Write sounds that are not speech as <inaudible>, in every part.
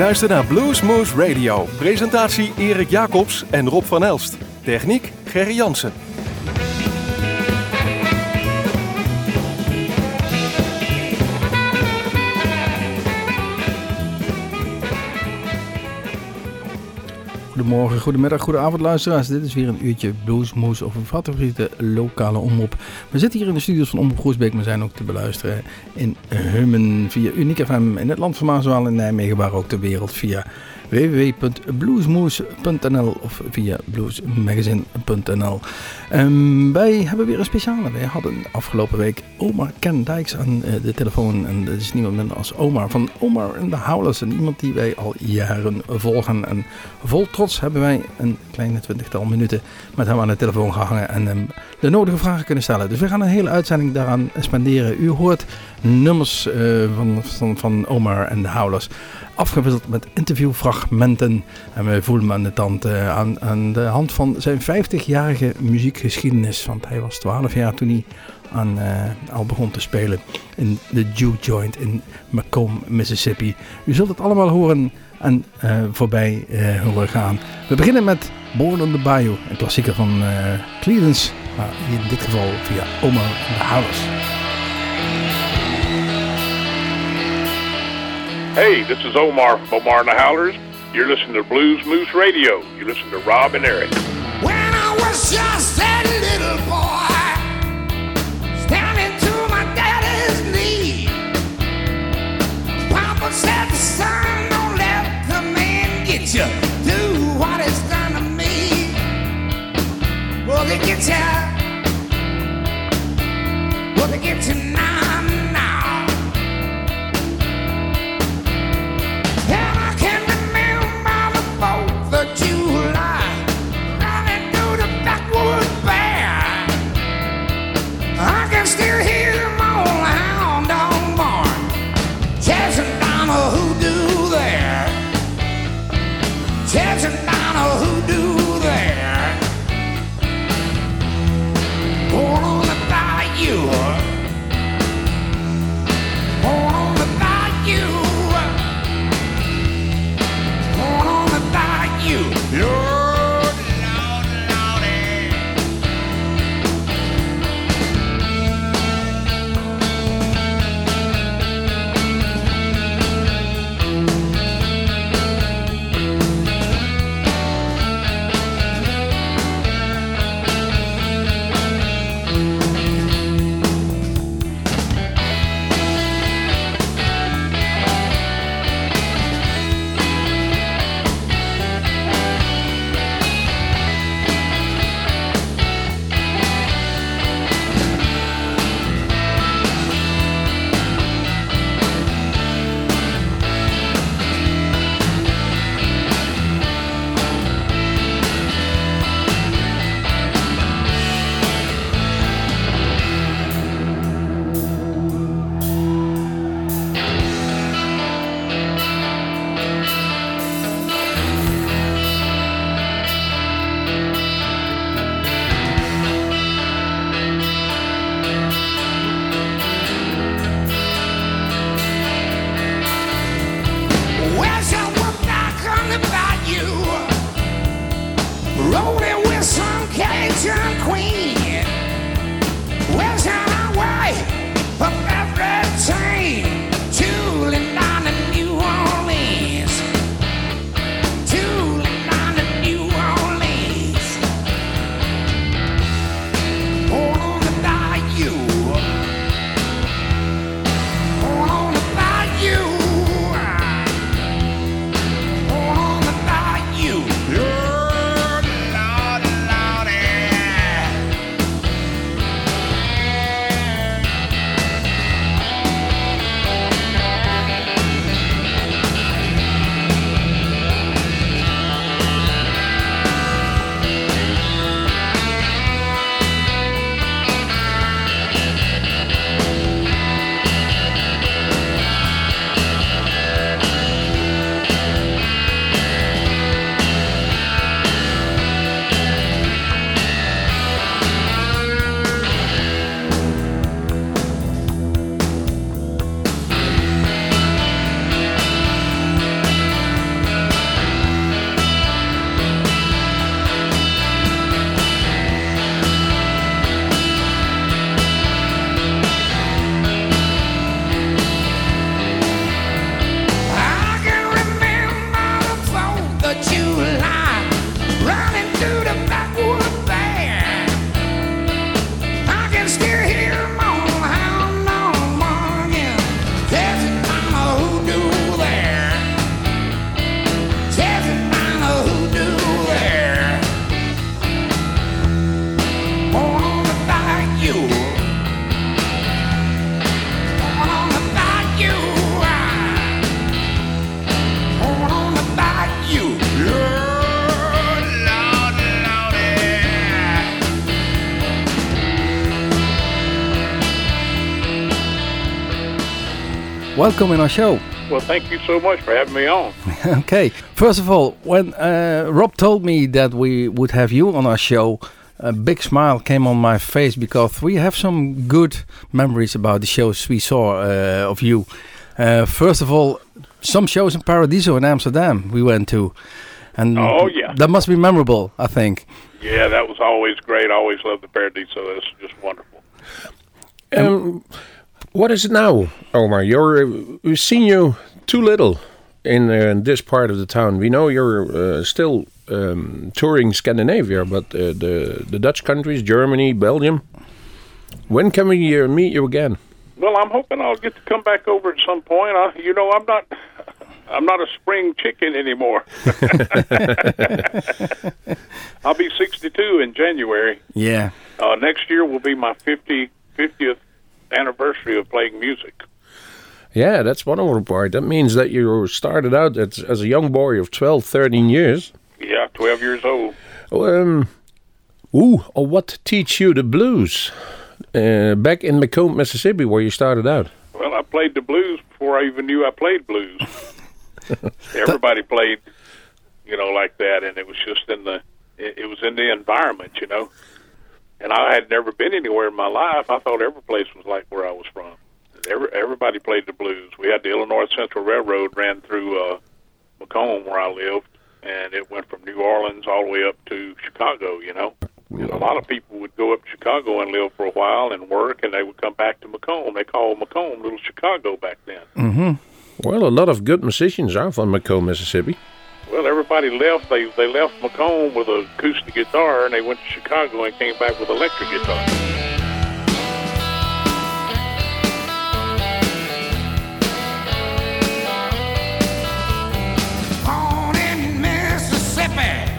luistert naar Bluesmoose Radio. Presentatie Erik Jacobs en Rob van Elst. Techniek Gerry Jansen. Goedemorgen, goedemiddag, goedenavond luisteraars. Dit is weer een uurtje Bluesmoes over favoriete lokale omroep. We zitten hier in de studios van Omroep Groesbeek, maar zijn ook te beluisteren in Hummen via Uniek FM in het land van Maaswaal in Nijmegen, maar ook ter wereld via www.bluesmoose.nl of via bluesmagazine.nl. Um, wij hebben weer een speciale. Wij hadden afgelopen week Omar Ken Dijks aan uh, de telefoon. En dat is niemand minder als Omar van Omar en de Howlers. En iemand die wij al jaren volgen. En vol trots hebben wij een kleine twintigtal minuten met hem aan de telefoon gehangen. En um, de nodige vragen kunnen stellen. Dus we gaan een hele uitzending daaraan spenderen. U hoort nummers uh, van, van, van Omar en de Howlers afgewisseld met interviewfragmenten. En we voelen hem aan de tand uh, aan, aan, de hand van zijn 50-jarige muziekgeschiedenis. Want hij was 12 jaar toen hij aan, uh, al begon te spelen in de Juke Joint in Macomb, Mississippi. U zult het allemaal horen en voorbij horen gaan. We beginnen met Born on the Bayou, een klassieker van Cleveland's. Maar in dit geval via Omar en de Howlers. Hey, this is Omar from Omar and the Howlers. You're listening to Blues Moose Radio. You listen to Rob and Eric. When I was just a little boy, standing to my daddy's knee, Papa said, son, don't let the man get you. Do what is done to me. Well, they get you. Get you welcome in our show. Well, thank you so much for having me on. <laughs> okay, first of all, when uh, Rob told me that we would have you on our show, a big smile came on my face because we have some good memories about the shows we saw uh, of you. Uh, first of all, some shows in Paradiso in Amsterdam we went to, and Oh, yeah. that must be memorable. I think. Yeah, that was always great. I always loved the Paradiso. That's just wonderful. Um, what is it now, Omar? You're we've seen you too little in, uh, in this part of the town. We know you're uh, still um, touring Scandinavia, but uh, the the Dutch countries, Germany, Belgium. When can we uh, meet you again? Well, I'm hoping I'll get to come back over at some point. I, you know, I'm not, I'm not a spring chicken anymore. I'll be 62 in January. Yeah. Uh, next year will be my 50, 50th anniversary of playing music. Yeah, that's one of the part. That means that you started out as, as a young boy of 12, 13 years. Yeah, 12 years old. Um, ooh, or what teach you the blues? Uh, back in McComb, Mississippi, where you started out. Well, I played the blues before I even knew I played blues. <laughs> Everybody played, you know, like that, and it was just in the, it was in the environment, you know. And I had never been anywhere in my life. I thought every place was like where I was from. Every, everybody played the blues. We had the Illinois Central Railroad ran through uh, McComb where I lived, and it went from New Orleans all the way up to Chicago. You know, and a lot of people would go up to Chicago and live for a while and work, and they would come back to McComb. They called McComb Little Chicago back then. Well, a lot of good musicians are from McComb, Mississippi. Well, everybody left. They they left McComb with an acoustic guitar, and they went to Chicago and came back with electric guitar. Born in Mississippi,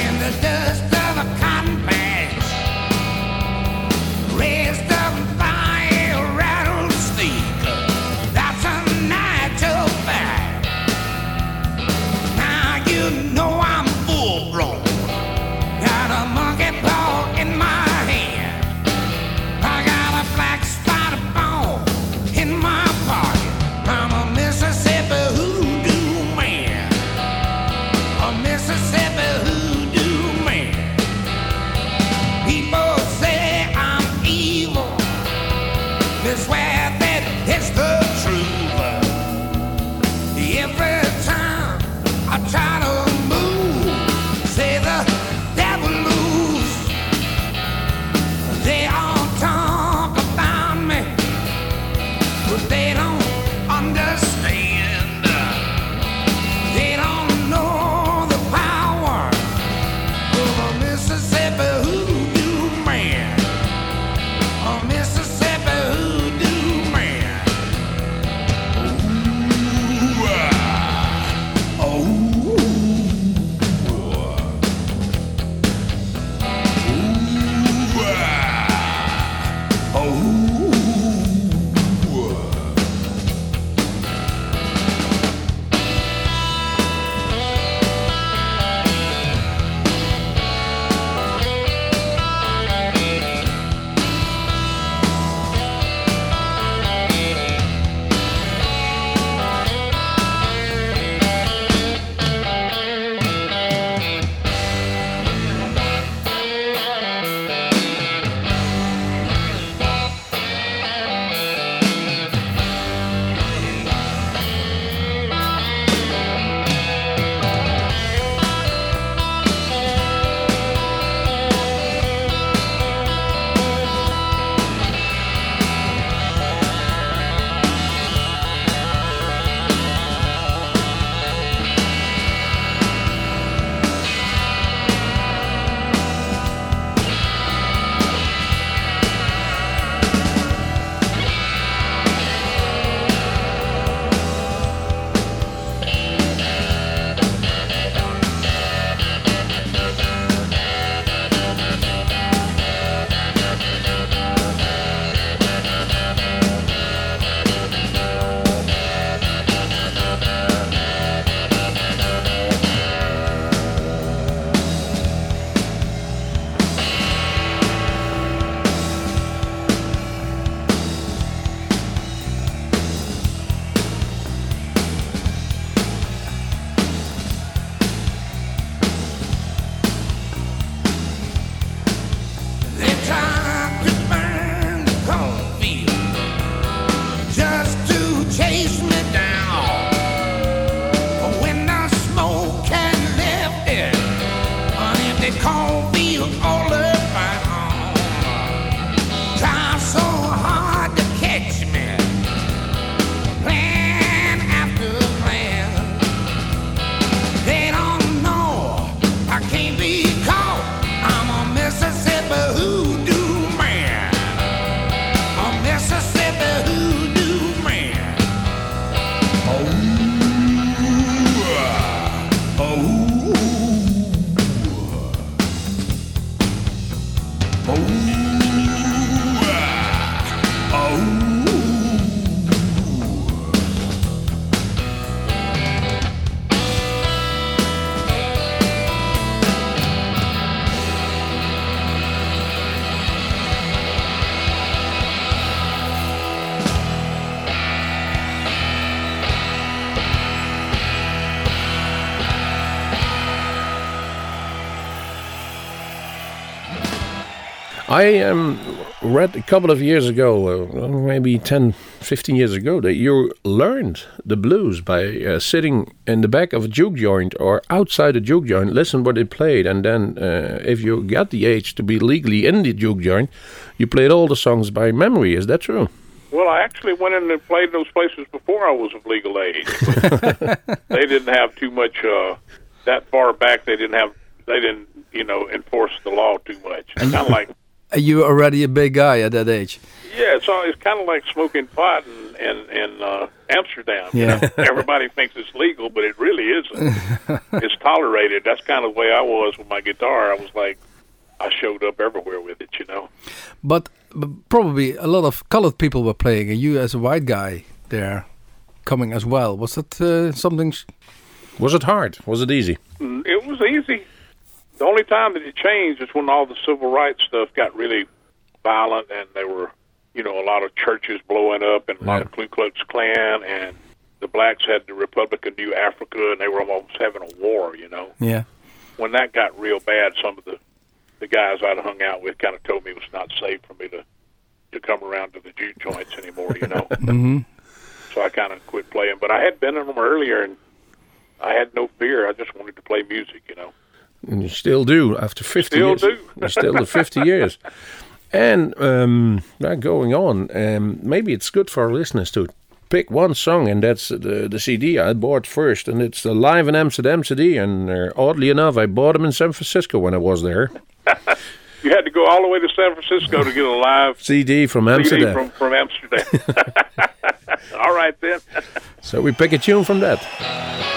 in the dust I um, read a couple of years ago, uh, maybe 10, 15 years ago, that you learned the blues by uh, sitting in the back of a juke joint or outside a juke joint, listen what they played, and then uh, if you got the age to be legally in the juke joint, you played all the songs by memory. Is that true? Well, I actually went in and played those places before I was of legal age. <laughs> they didn't have too much uh, that far back. They didn't have. They didn't, you know, enforce the law too much. Kind of like you already a big guy at that age? Yeah, it's all, it's kind of like smoking pot in in, in uh, Amsterdam. you Yeah. know? everybody thinks it's legal, but it really isn't. <laughs> it's tolerated. That's kind of the way I was with my guitar. I was like, I showed up everywhere with it, you know. But, but probably a lot of colored people were playing, and you as a white guy there coming as well. Was that uh, something? sh- Was it hard? Was it easy? Mm, It was easy. The only time that it changed is when all the civil rights stuff got really violent, and there were, you know, a lot of churches blowing up, and a lot of Ku Klux Klan, and the blacks had the Republic of New Africa, and they were almost having a war, you know. Yeah. when that got real bad, some of the the guys I'd hung out with kind of told me it was not safe for me to to come around to the juke joints anymore. You know, <laughs> hmm so I kind of quit playing. But I had been in them earlier, and I had no fear. I just wanted to play music. You know, And you still do after 50 Still years. do. <laughs> You still do 50 years. And um, going on, um, maybe it's good for our listeners to pick one song, and that's the, the CD I bought first, and it's the Live in Amsterdam CD. And uh, oddly enough, I bought them in San Francisco when I was there. <laughs> you had to go all the way to San Francisco to get a live <laughs> CD from CD Amsterdam. from from Amsterdam. all right then. So we pick a tune from that.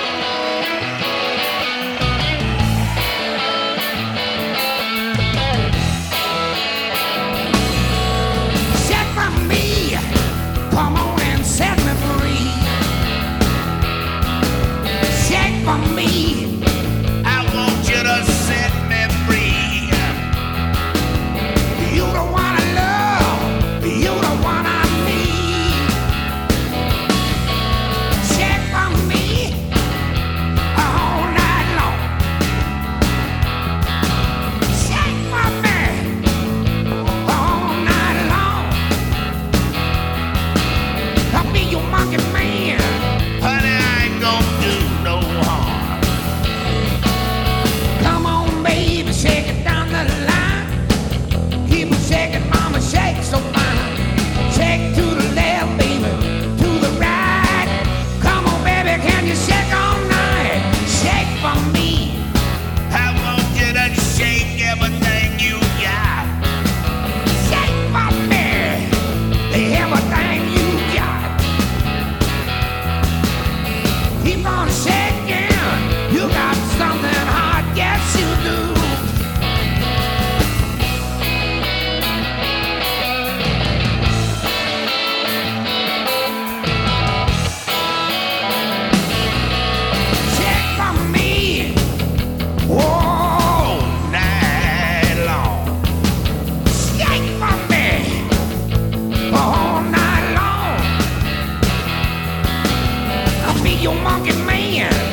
Your monkey man,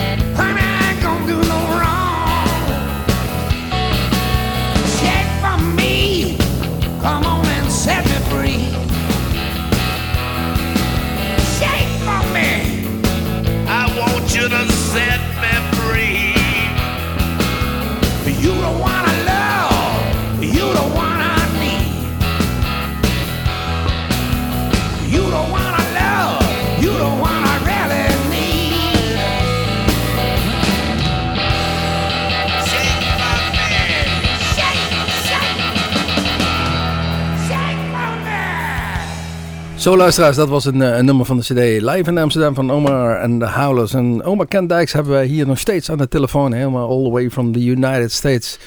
Zo luisteraars, dat was een, eh, een nummer van de CD Live in Amsterdam van Omar en de Howlers. En Omar Ken Dijks hebben wij hier nog steeds aan de telefoon, helemaal all the way from the United States.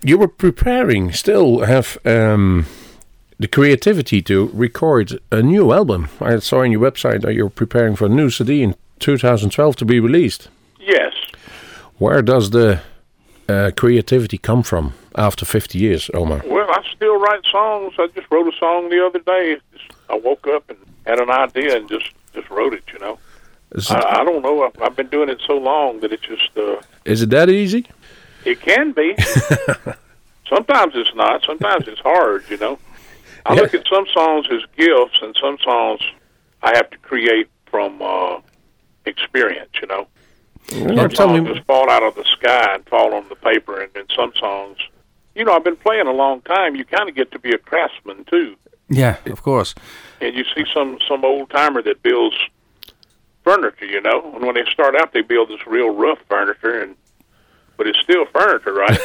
you were preparing, still have um, the creativity to record a new album. I saw on your website that you're preparing for a new CD in 2012 to be released. Yes. Where does the uh, creativity come from after 50 years, Omar? Well, I still write songs. I just wrote a song the other day. Just, I woke up and had an idea and just just wrote it. You know. It, I, I don't know. I've, I've been doing it so long that it just uh, is it that easy? it can be. <laughs> Sometimes it's not. Sometimes it's hard. You know. I Yeah. look at some songs as gifts, and some songs I have to create from uh, experience. You know. Some tell songs me, just fall out of the sky and fall on the paper, and then some songs, you know, I've been playing a long time. You kind of get to be a craftsman too, Yeah, of course. and you see some some old timer that builds furniture, you know, and when they start out, they build this real rough furniture, and but it's still furniture, right?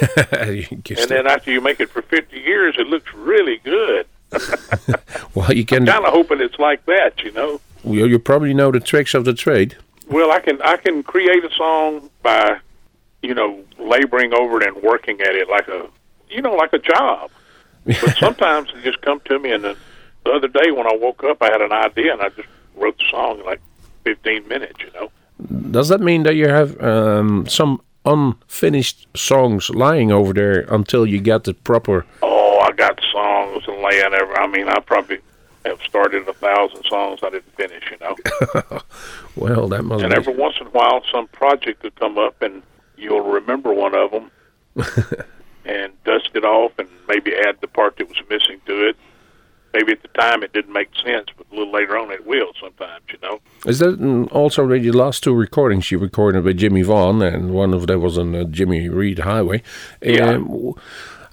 <laughs> And then after you make it for fifty years, it looks really good. <laughs> well, you can. Kind of hoping it's like that, you know. Well, you probably know the tricks of the trade. Well, I can I can create a song by, you know, laboring over it and working at it like a, you know, like a job. But <laughs> sometimes it just come to me. And the, the other day when I woke up, I had an idea and I just wrote the song in like 15 minutes. You know. Does that mean that you have um, some unfinished songs lying over there until you get the proper? Oh, I got songs and laying ever. I mean, I probably have started a thousand songs I didn't finish. You know. <laughs> Well, that must and be. every once in a while, some project could come up, and you'll remember one of them, <laughs> and dust it off, and maybe add the part that was missing to it. Maybe at the time it didn't make sense, but a little later on it will. Sometimes, you know. Is that also the last two recordings you recorded with Jimmy Vaughan, and one of them was on uh, Jimmy Reed Highway? Yeah. Um,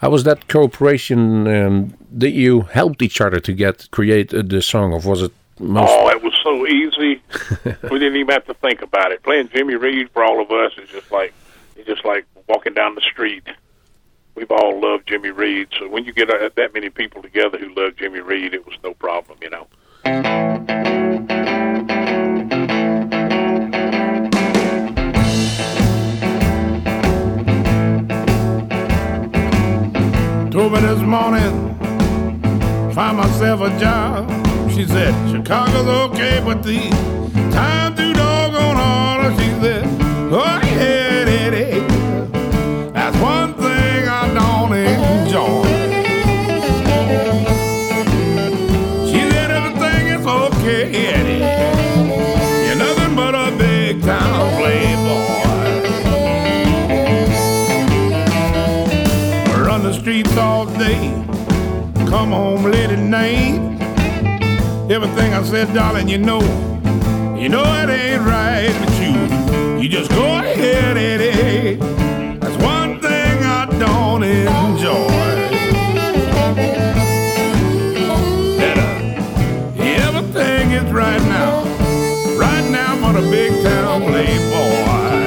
how was that cooperation? Um, did you helped each other to get create uh, the song, or was it most? Oh, it was so easy. <laughs> we didn't even have to think about it. Playing Jimmy Reed for all of us is just like it's just like walking down the street. We've all loved Jimmy Reed, so when you get uh, that many people together who love Jimmy Reed, it was no problem, you know. Told me this morning, find myself a job. She said, Chicago's okay, but the time too doggone hard. She said, go come home late at night. Everything I said, darling, you know, you know it ain't right with you. You just go ahead, and Eddie. That's one thing I don't enjoy. Everything is right now, right now for a big town playboy.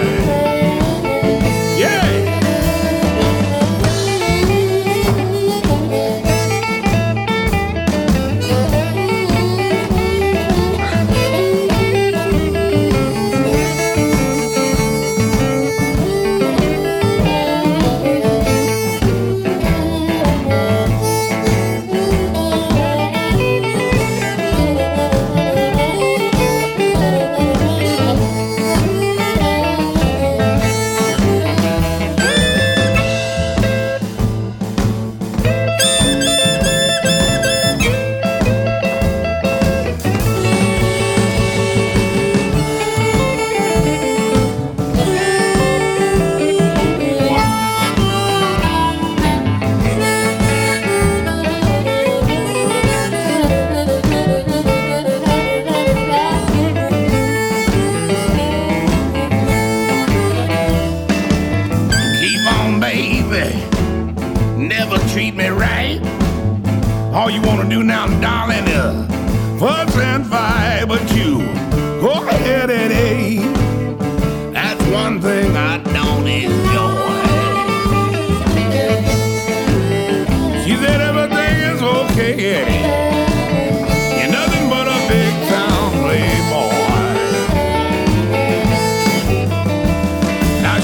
Darling, is fuss and fight. But you go ahead and A. That's one thing I don't enjoy. She said everything is okay, a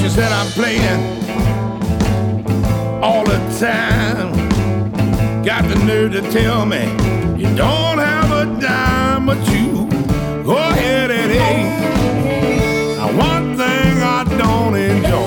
said I'm playing got the nerve to tell me you don't have a dime, but you go ahead and hey. Now, one thing I don't enjoy.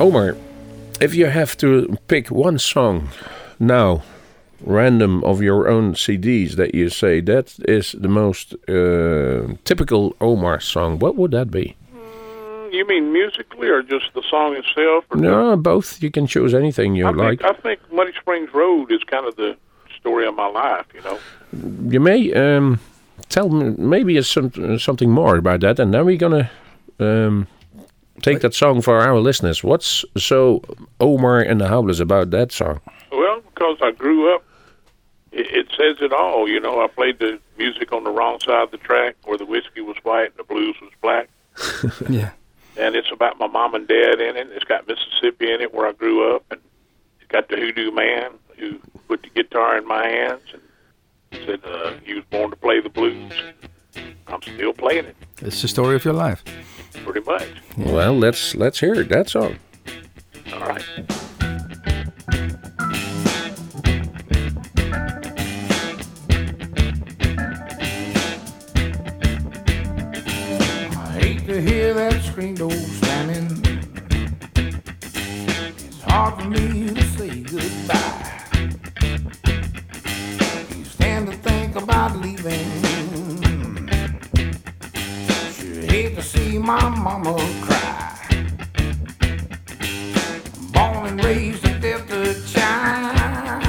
Omar, if you have to pick one song now, random of your own CDs that you say that is the most uh, typical Omar song, what would that be? You mean musically or just the song itself? No, both. You can choose anything you I like. think I think Muddy Springs Road is kind of the story of my life. You know. You may um, tell me maybe it's some, something more about that, and then we're gonna um, take that song for our listeners. What's so Omar and the Howlers about that song? Well, because I grew up, it, it says it all. You know, I played the music on the wrong side of the track, where the whiskey was white and the blues was black. <laughs> Yeah. and it's about my mom and dad in it. It's got Mississippi in it, where I grew up, and it's got the Hoodoo Man who put the guitar in my hands and said uh, he was born to play the blues. I'm still playing it, It's the story of your life. Pretty much. Well, let's let's hear that song. All right. I hate to hear that screen door slamming. It's hard for me to say goodbye. You stand to think about leaving. Hate to see my mama cry. Born and raised a Delta child.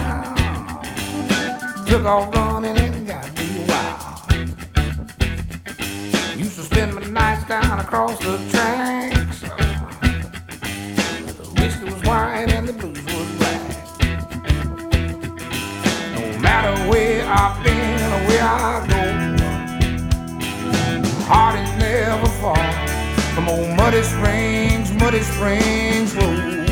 Took off running and got me wild. Used to spend my nights down across the tracks. The whiskey was white and the blues Muddy Springs, Muddy Springs Road.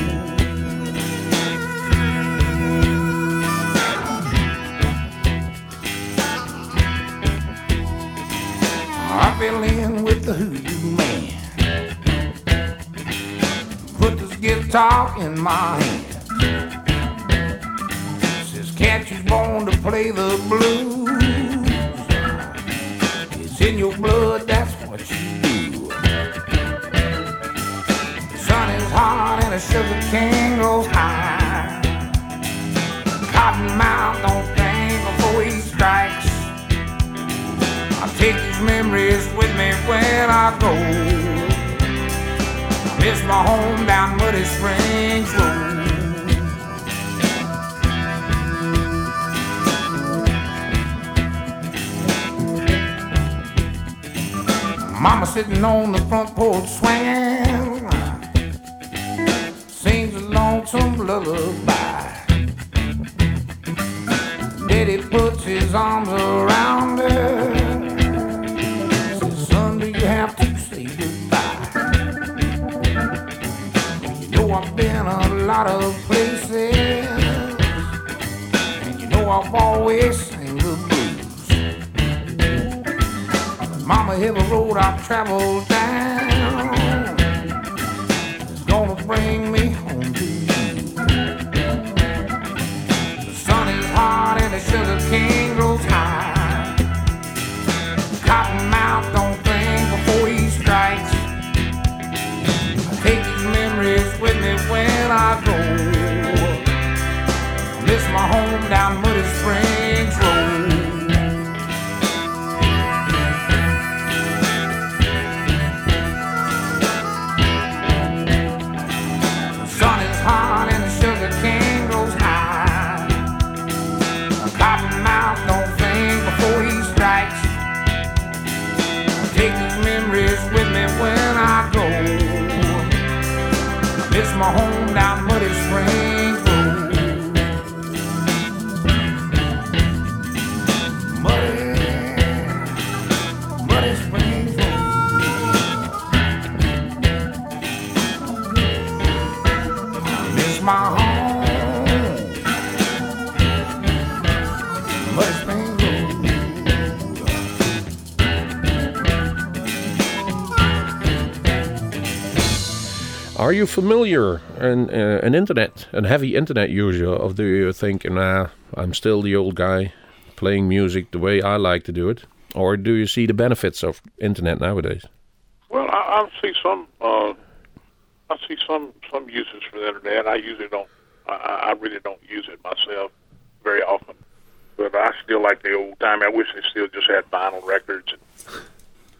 I fell in with the hoodoo man. Put this guitar in my hand. Says, can't you born to play the blues? It's in your blood, sugar cane goes high. Cottonmouth don't think before he strikes. I take these memories with me when I go. Miss my home down Muddy Springs Road. Mama sitting on the front porch swinging, lonesome lullaby. Daddy puts his arms around her. Says, son, do you have to say goodbye? You know I've been a lot of places, and you know I've always sang the blues. Mama, every road I've traveled familiar and uh, an internet, an heavy internet user, of do you think, nah, I'm still the old guy playing music the way I like to do it, or do you see the benefits of internet nowadays? Well, I, I see some. Uh, I see some some uses for the internet. I usually don't. I, I really don't use it myself very often. But I still like the old time. I wish they still just had vinyl records and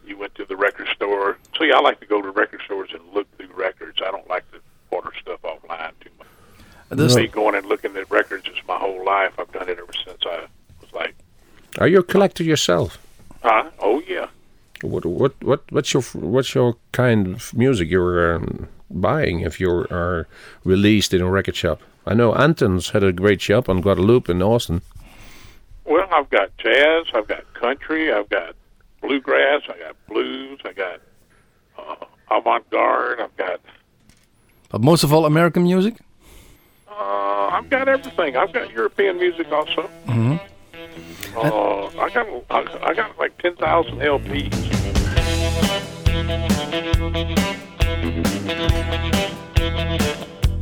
you went to the record store. See, I like to go to record stores and look through records. I don't like to order stuff offline too much. This, Me going and looking at records is my whole life. I've done it ever since I was like, Are you a collector yourself? huh? Oh yeah. What what what what's your what's your kind of music you're um, buying if you are released in a record shop? I know Antone's had a great shop on Guadalupe in Austin. Well, I've got jazz, I've got country, I've got bluegrass, I got blues, I got uh, avant-garde, I've got but most of all, American music. uh, I've got everything. I've got European music also. hmm Uh, I got I, I got like ten thousand LPs.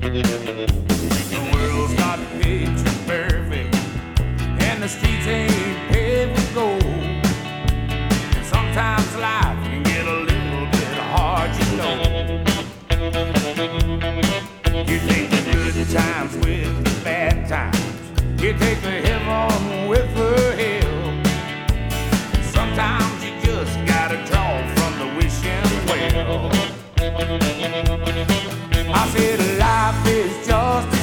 The world's not picture perfect, and the streets ain't times with the bad times. You take the heaven with the hell. Sometimes you just gotta draw from the wishing well. I said life is just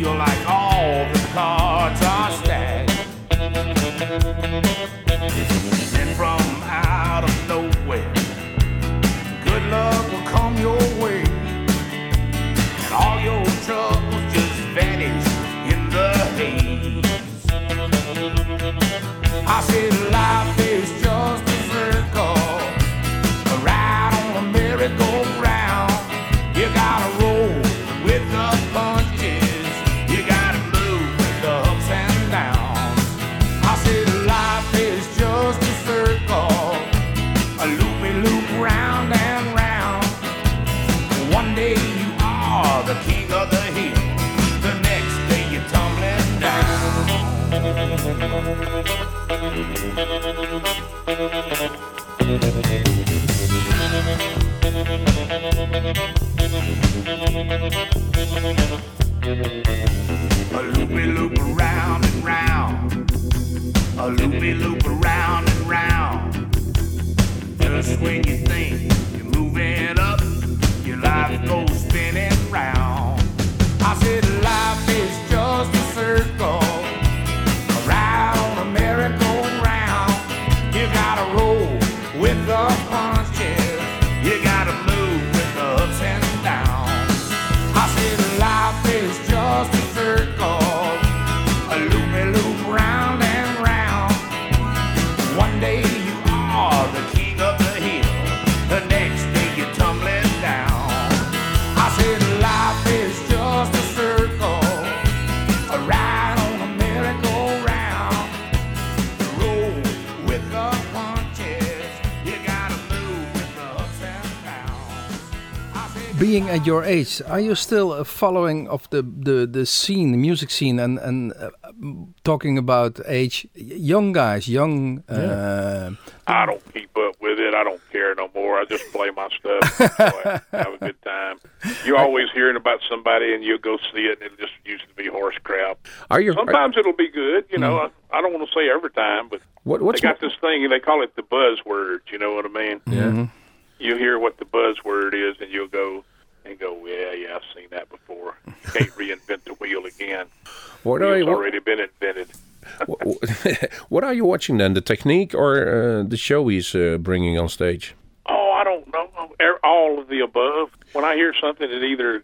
feel like all the cards are stacked. And from out of nowhere, good luck will come your way. And all your troubles just vanish in the haze. I said life When you think you're moving up, your life goes spinning round. I said life is Being at your age, are you still uh, following of the, the, the scene, the music scene, and, and uh, talking about age, young guys, young. Uh, I don't keep up with it. I don't care no more. I just play my stuff, <laughs> enjoy, have a good time. You're always hearing about somebody, and you go see it, and it just used to be horse crap. Are you? Sometimes it'll be good, you know. I, I don't want to say every time, but What, they what's got this thing, and they call it the buzzword. You know what I mean? Yeah. You hear what the buzzword is, and you'll go and go, yeah, yeah, I've seen that before. Can't reinvent the wheel again. What are It's you? already been invented. What, <laughs> what are you watching then? The technique or uh, the show he's uh, bringing on stage? Oh, I don't know. Er- All of the above. When I hear something, it either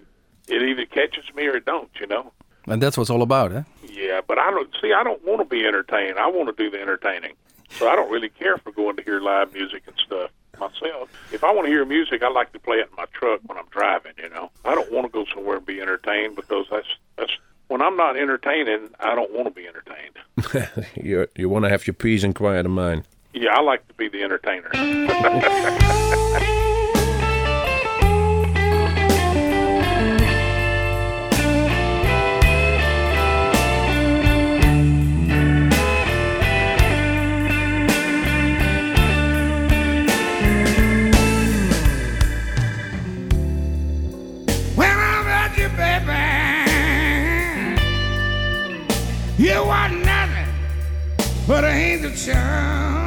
it either catches me or it don't. You know. and that's what's all about, eh? Yeah, but I don't see. I don't want to be entertained. I want to do the entertaining. So I don't really care for going to hear live music and stuff myself. If I want to hear music, I like to play it in my truck when I'm driving. You know, I don't want to go somewhere and be entertained because that's that's when I'm not entertaining. I don't want to be entertained. <laughs> you you want to have your peace and quiet of mind. Yeah, I like to be the entertainer. <laughs> you are nothing but an angel child.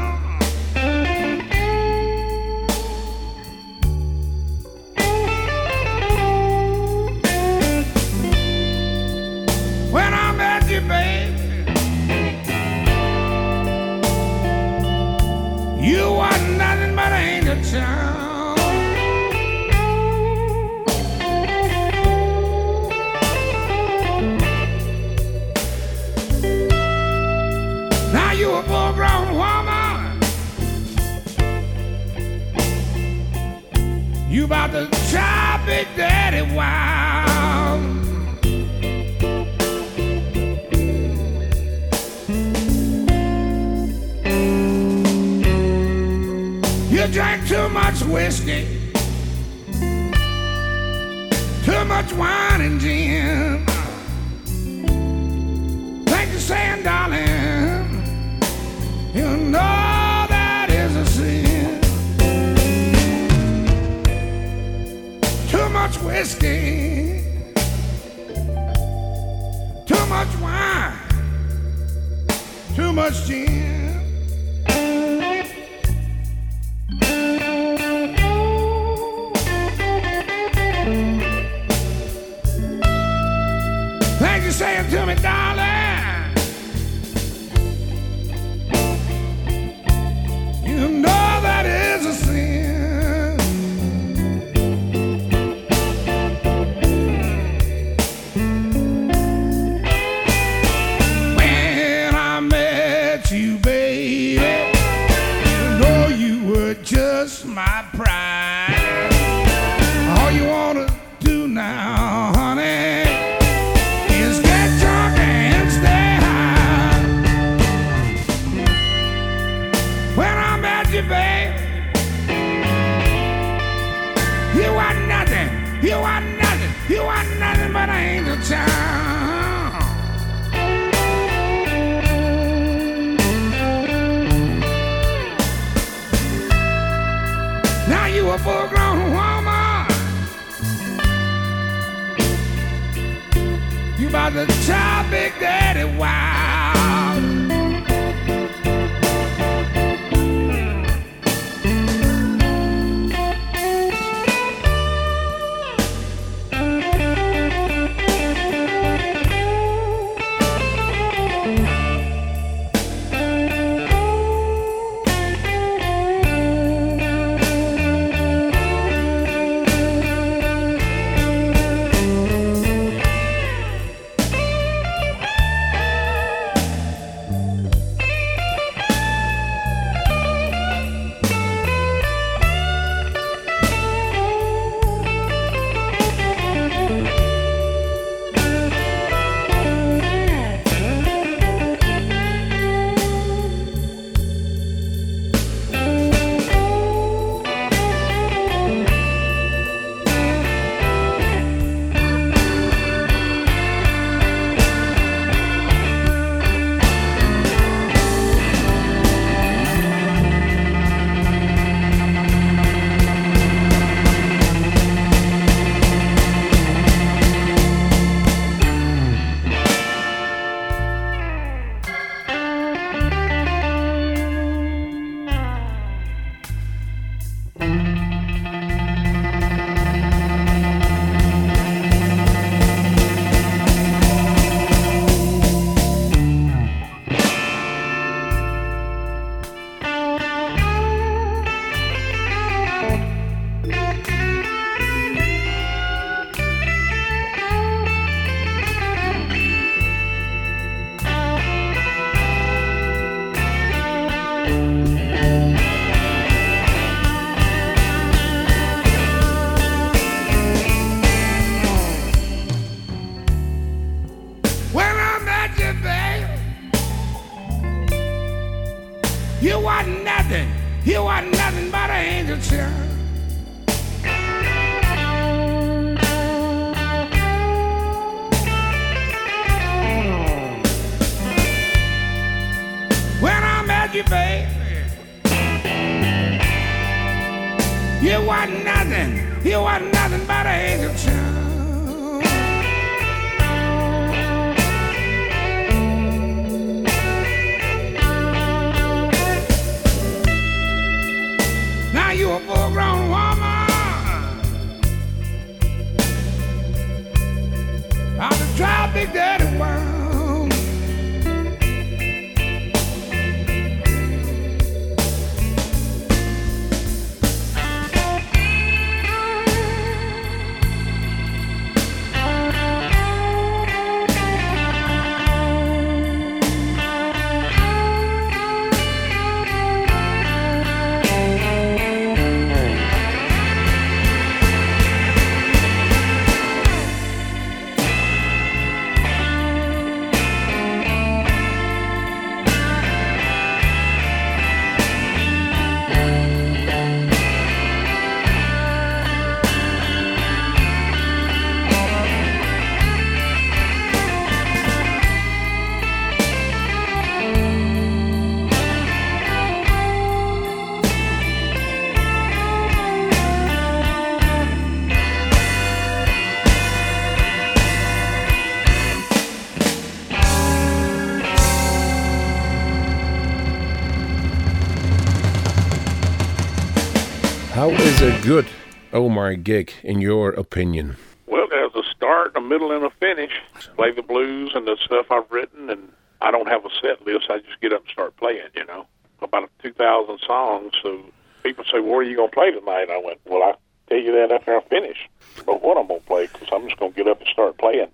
Omar gig, in your opinion? Well, there's a start, a middle, and a finish. Play the blues and the stuff I've written, and I don't have a set list. I just get up and start playing, you know. About 2,000 songs. So people say, What are you going to play tonight? I went, Well, I'll tell you that after I finish. But what I'm going to play, because I'm just going to get up and start playing.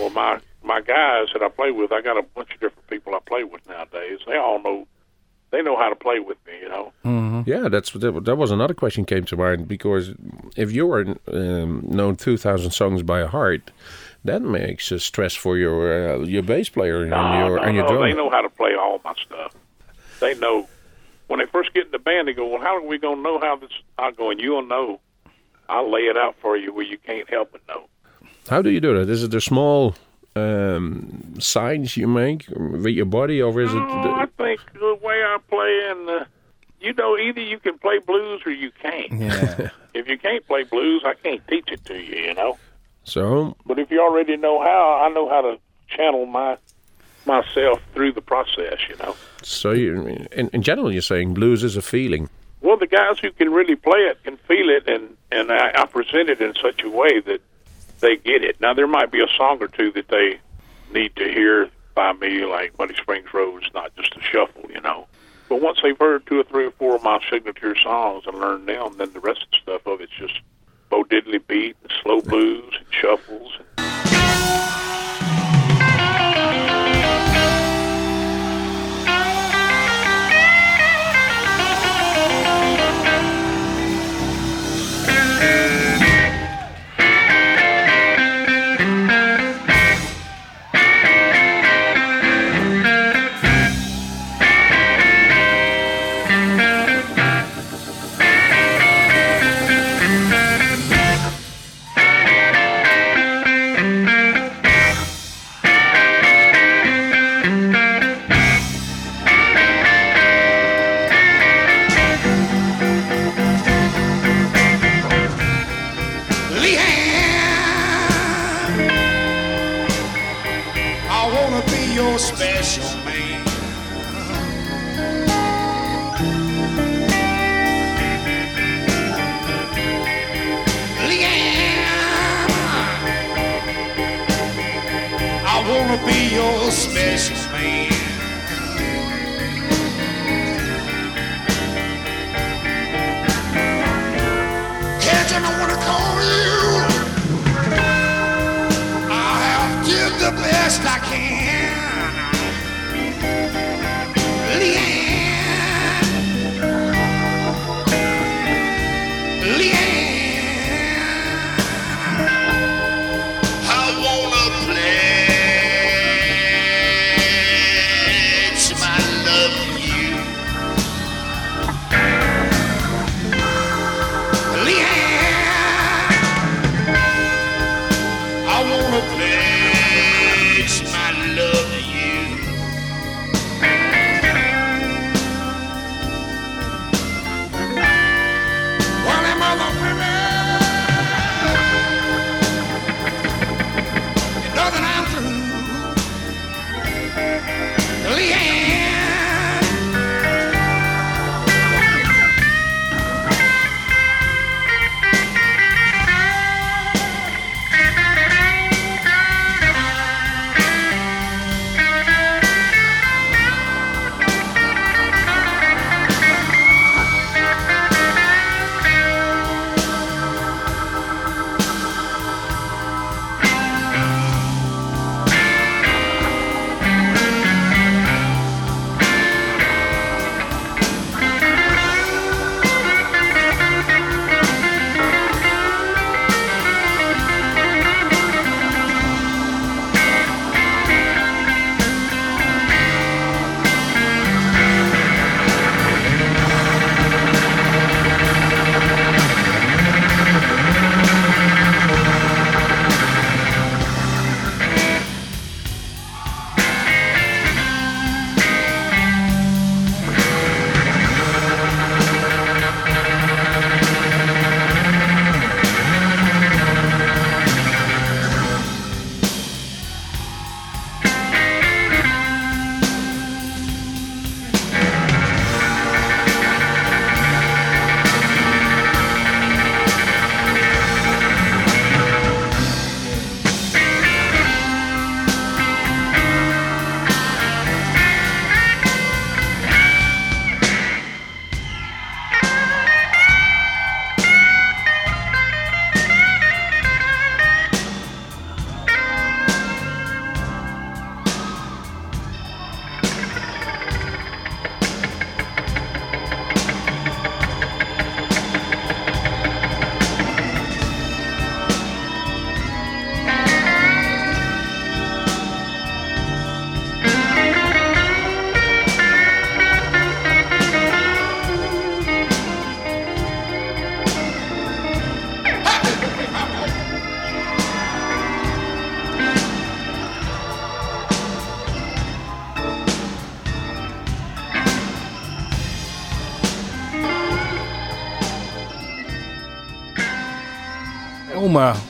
Well, my, my guys that I play with, I got a bunch of different people I play with nowadays. They all know, they know how to play with me, you know. Yeah, that's that, that was another question came to mind because if you are um, know two thousand songs by heart, that makes a stress for your uh, your bass player and No, your no, and your no, drummer. They know how to play all my stuff. They know when they first get in the band. They go, "Well, how are we gonna know how this?" I'm going, "You'll know. I'll lay it out for you where you can't help but know." How do you do that? Is it the small um, signs you make with your body, or is it? Oh, I think the way I play and uh, you know, either you can play blues or you can't. Yeah. <laughs> If you can't play blues, I can't teach it to you. You know. so But if you already know how, I know how to channel my myself through the process. You know. so you, in, in general, you're saying blues is a feeling. Well, the guys who can really play it can feel it, and and I, I present it in such a way that they get it. Now, there might be a song or two that they need to hear by me, like Muddy Springs Road. It's not just a shuffle, you know. But once they've heard two or three or four of my signature songs and learned them, then the rest of the stuff of it's just Bo Diddley beat and slow blues and shuffles. Leanne, be your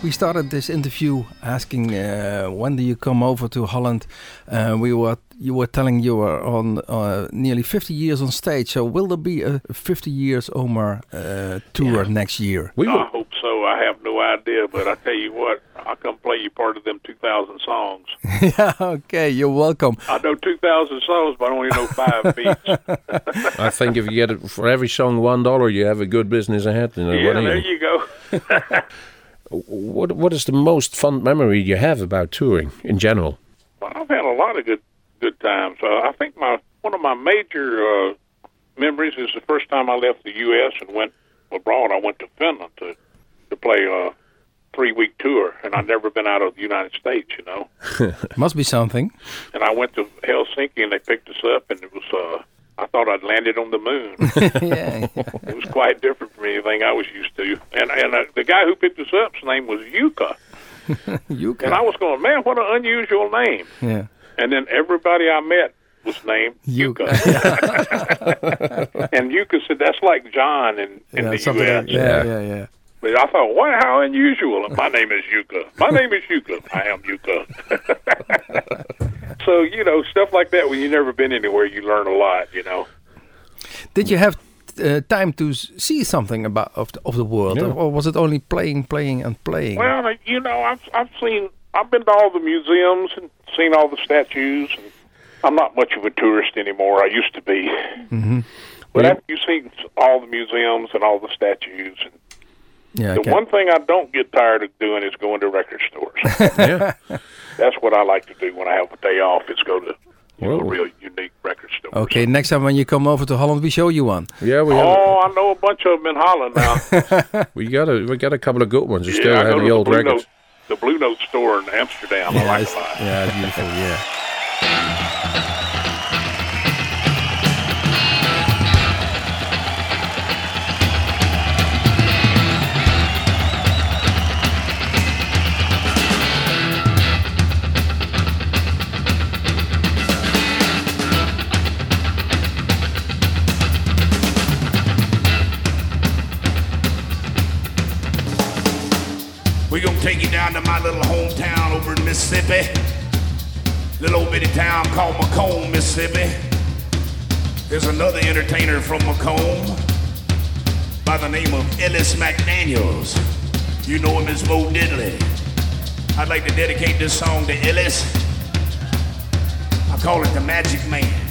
we started this interview asking uh, when do you come over to Holland. Uh, we were you were telling you were on uh, nearly 50 years on stage. So will there be a 50 years Omar uh, tour next year? We I hope so. I have no idea, but I tell you what, I'll come play you part of them 2,000 songs. <laughs> yeah, okay, you're welcome. I know 2,000 songs, but I only know five <laughs> beats. I think if you get it for every song one dollar, you have a good business ahead. You know, yeah, what, there you- you go. <laughs> what what is the most fun memory you have about touring in general? Well, I've had a lot of good good times. Uh, I think my one of my major uh, memories is the first time I left the U.S. and went abroad. I went to Finland to to play a three week tour, and I'd never been out of the United States, you know. <laughs> Must be something. And I went to Helsinki, and they picked us up, and it was. Uh, I thought I'd landed on the moon. <laughs> <laughs> yeah. it was quite different from anything I was used to. And and uh, the guy who picked us up's name was Jukka, <laughs> you and. I was going, man, what an unusual name. Yeah. And then everybody I met was named Jukka. Jukka. and Jukka said that's like John in, in Yeah, the something U.S. like- yeah, yeah, yeah. But I thought, wow, how unusual. And my name is Jukka. My name is Jukka. I am Jukka. <laughs> so, you know, stuff like that when you've never been anywhere, you learn a lot, you know. Did you have uh, time to see something about of the, of the world, Yeah. or, or was it only playing, playing, and playing? Well, you know, I've I've seen I've been to all the museums and seen all the statues. And I'm not much of a tourist anymore. I used to be. Mm-hmm. But Yeah. after you've seen all the museums and all the statues, and yeah. the okay. one thing I don't get tired of doing is going to record stores. <laughs> yeah. That's what I like to do when I have a day off. Is go to you know, Whoa. real unique record stores. Okay, next time when you come over to Holland, we show you one. Yeah, we have, Oh, I know a bunch of them in Holland now. <laughs> we got a we got a couple of good ones. You still yeah, I have the the old Blue records. Note, the Blue Note store in Amsterdam. I like it's, a lot. yeah, it's beautiful. Yeah. Down to my little hometown over in Mississippi. Little old bitty town called McComb, Mississippi. There's another entertainer from McComb by the name of Ellis McDaniels. You know him as Bo Diddley. I'd like to dedicate this song to Ellis. I call it the Magic Man.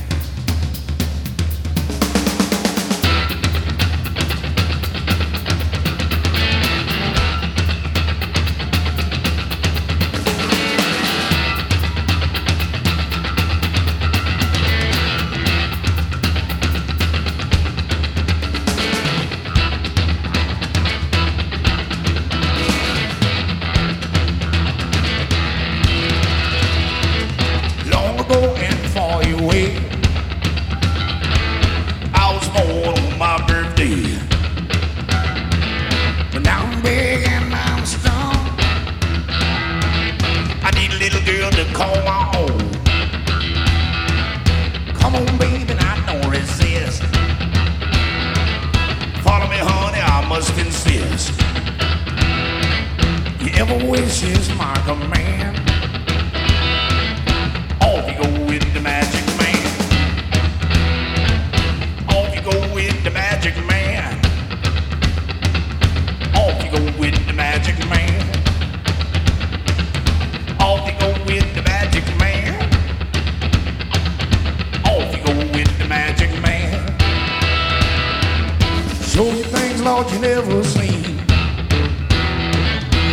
Lord, you never seen.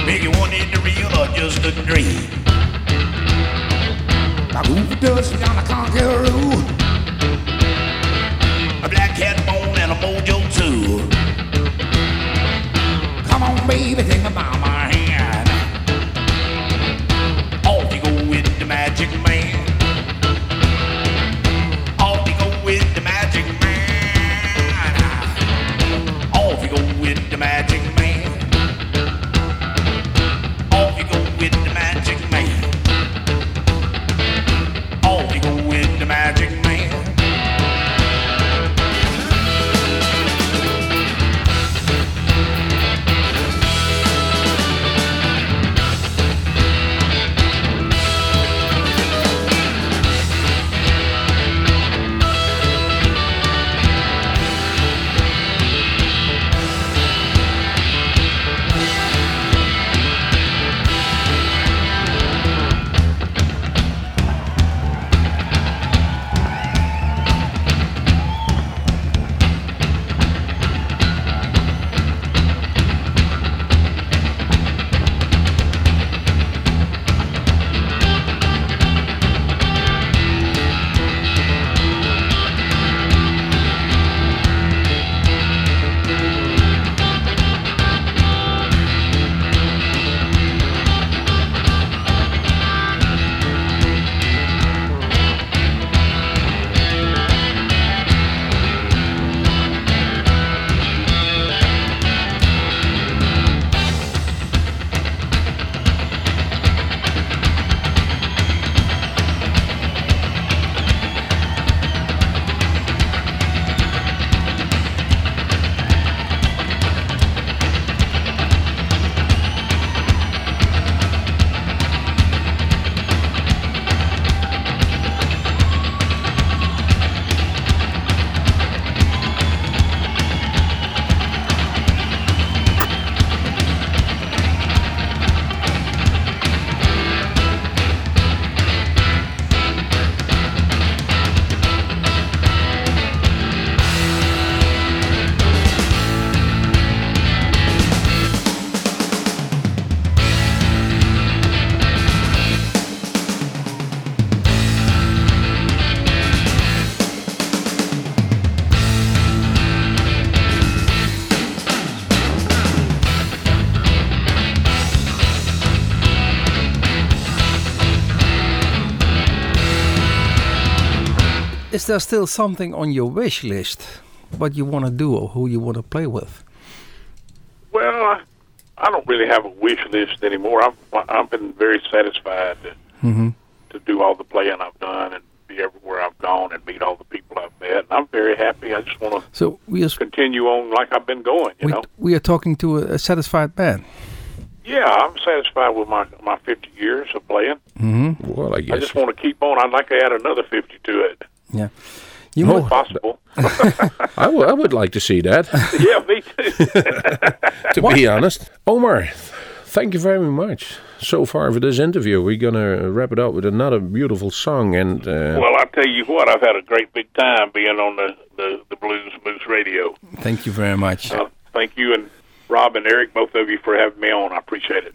Make you want it real or just a dream. Now who does down a conqueror? A black cat bone and a mojo too. Come on, baby, take my. Magic there still something on your wish list? What you want to do or who you want to play with? Well, I, I don't really have a wish list anymore. I've I've been very satisfied to, Mm-hmm. to do all the playing I've done and be everywhere I've gone and meet all the people I've met. And I'm very happy. I just want to So we just continue on like I've been going. You we, know. we are talking to a, a satisfied man. Yeah, I'm satisfied with my my 50 years of playing. Mm-hmm. Well, I guess I just want to keep on. I'd like to add another 50 to it, Yeah. You Oh. possible. <laughs> I, w- I would like to see that, <laughs> yeah, me too. <laughs> to be honest. Omar, thank you very much so far for this interview. We're going to wrap it up with another beautiful song. And uh, well, I tell you what, I've had a great big time being on the the, the Blues Moose Radio. Thank you very much. Uh, thank you and Rob and Eric, both of you, for having me on. I appreciate it.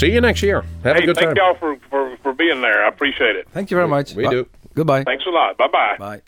see you next year. Have Hey, a good thank time. Thank y'all for, for, for being there. I appreciate it. Thank you very much. We Bye. do. Goodbye. Thanks a lot. Bye bye. Bye.